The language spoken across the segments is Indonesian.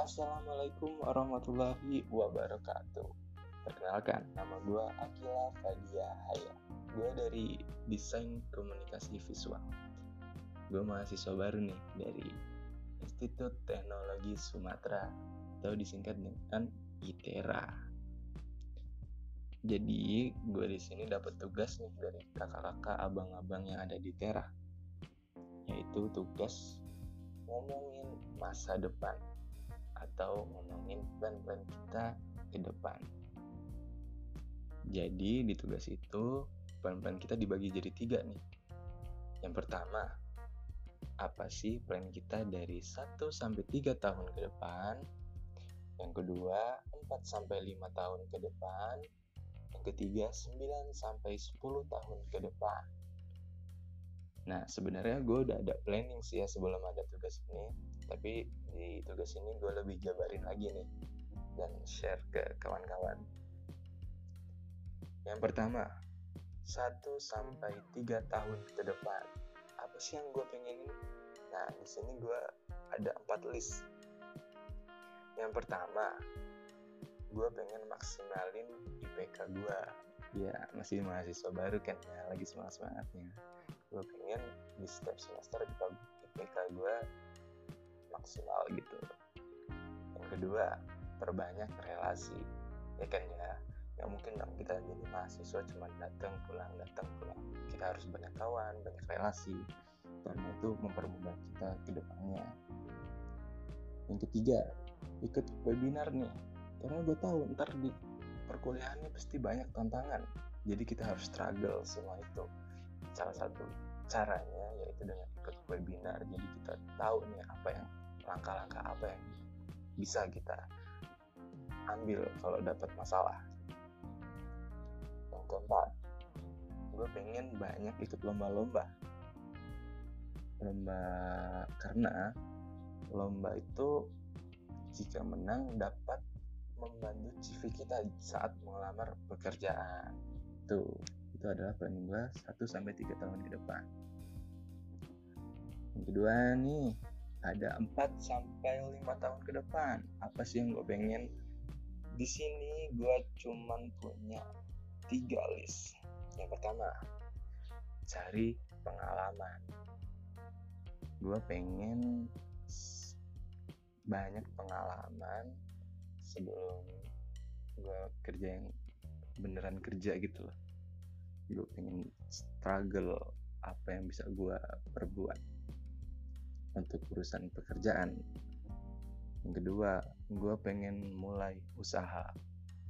Assalamualaikum warahmatullahi wabarakatuh. Perkenalkan, nama gue Akila Fadia Haya. Gue dari Desain Komunikasi Visual. Gue mahasiswa baru nih dari Institut Teknologi Sumatera atau disingkat dengan ITERA. Jadi gue di sini dapat tugas nih dari kakak-kakak, abang-abang yang ada di Tera, yaitu tugas ngomongin masa depan atau ngomongin plan-plan kita ke depan. Jadi di tugas itu plan-plan kita dibagi jadi tiga nih. Yang pertama, apa sih plan kita dari 1 sampai 3 tahun ke depan? Yang kedua, 4 sampai 5 tahun ke depan. Yang ketiga, 9 sampai 10 tahun ke depan. Nah, sebenarnya gue udah ada planning sih ya sebelum ada tugas ini. Tapi di tugas ini gue lebih jabarin lagi nih dan share ke kawan-kawan. Yang pertama, 1 sampai 3 tahun ke depan. Apa sih yang gue pengen? Nah, di sini gue ada 4 list. Yang pertama, gue pengen maksimalin IPK gue. Ya, masih mahasiswa baru kan ya, lagi semangat-semangatnya gue pengen di setiap semester IPK gue maksimal gitu. Yang kedua perbanyak relasi. Ya kan ya? Nggak mungkin dong kita jadi mahasiswa cuma datang pulang datang pulang. Kita harus banyak kawan banyak relasi. Karena itu mempermudah kita ke depannya. Yang ketiga ikut webinar nih. Karena gue tahu ntar di perkuliahannya pasti banyak tantangan. Jadi kita harus struggle semua itu salah satu caranya yaitu dengan ikut webinar. Jadi kita tahu nih apa yang langkah-langkah apa yang bisa kita ambil kalau dapat masalah. Yang keempat gue pengen banyak ikut lomba-lomba. Lomba karena lomba itu jika menang dapat membantu CV kita saat melamar pekerjaan. Tuh itu adalah planning gue 1 sampai 3 tahun ke depan. Yang kedua nih, ada 4 sampai 5 tahun ke depan. Apa sih yang gue pengen? Di sini gue cuman punya tiga list. Yang pertama, cari pengalaman. Gue pengen banyak pengalaman sebelum gue kerja yang beneran kerja gitu loh gue pengen struggle apa yang bisa gue perbuat untuk urusan pekerjaan. Yang kedua gue pengen mulai usaha.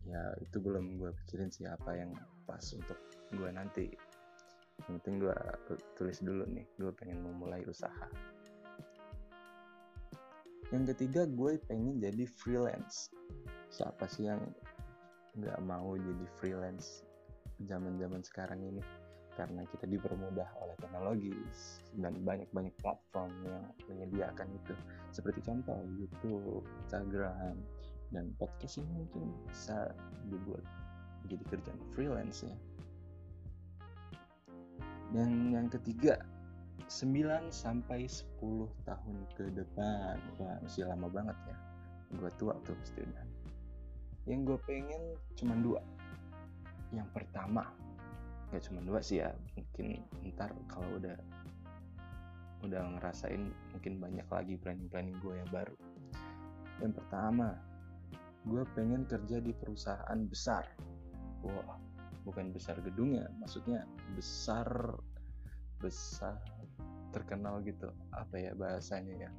Ya itu belum gue pikirin sih apa yang pas untuk gue nanti. Yang penting gue tulis dulu nih gue pengen memulai usaha. Yang ketiga gue pengen jadi freelance. Siapa sih yang nggak mau jadi freelance zaman-zaman sekarang ini karena kita dipermudah oleh teknologi dan banyak-banyak platform yang menyediakan itu seperti contoh YouTube, Instagram dan podcast ini mungkin bisa dibuat jadi kerjaan freelance ya. Dan yang ketiga 9 sampai 10 tahun ke depan. Wah, masih lama banget ya. Gue tua tuh pasti Yang gue pengen cuma dua yang pertama gak cuma dua sih ya mungkin ntar kalau udah udah ngerasain mungkin banyak lagi planning-planning gue yang baru. Yang pertama gue pengen kerja di perusahaan besar. Wah bukan besar gedungnya maksudnya besar besar terkenal gitu. Apa ya bahasanya ya?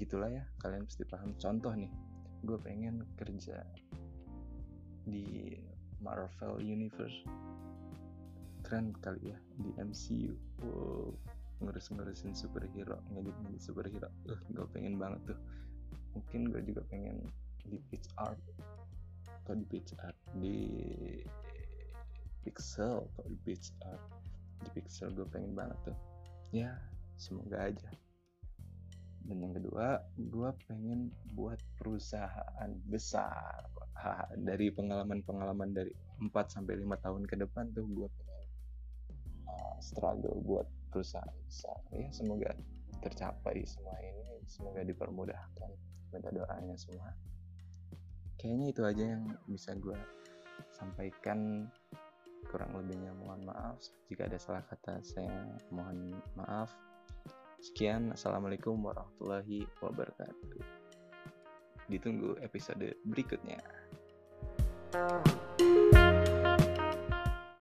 Gitulah ya kalian pasti paham. Contoh nih gue pengen kerja di Marvel Universe. Keren kali ya di MCU wow ngurus-ngurusin superhero ngedit-ngedit superhero. Uh, gue pengen banget tuh. Mungkin gue juga pengen di pitch art. Atau di pitch art di pixel atau di pitch art. Di pixel gue pengen banget tuh. Ya semoga aja dan yang kedua gue pengen buat perusahaan besar. Dari pengalaman-pengalaman dari 4 sampai 5 tahun ke depan tuh gue pengen uh, struggle buat perusahaan besar. Ya semoga tercapai semua ini semoga dipermudahkan. Minta doanya semua. Kayaknya itu aja yang bisa gue sampaikan. Kurang lebihnya mohon maaf. Jika ada salah kata saya mohon maaf sekian assalamualaikum warahmatullahi wabarakatuh. Ditunggu episode berikutnya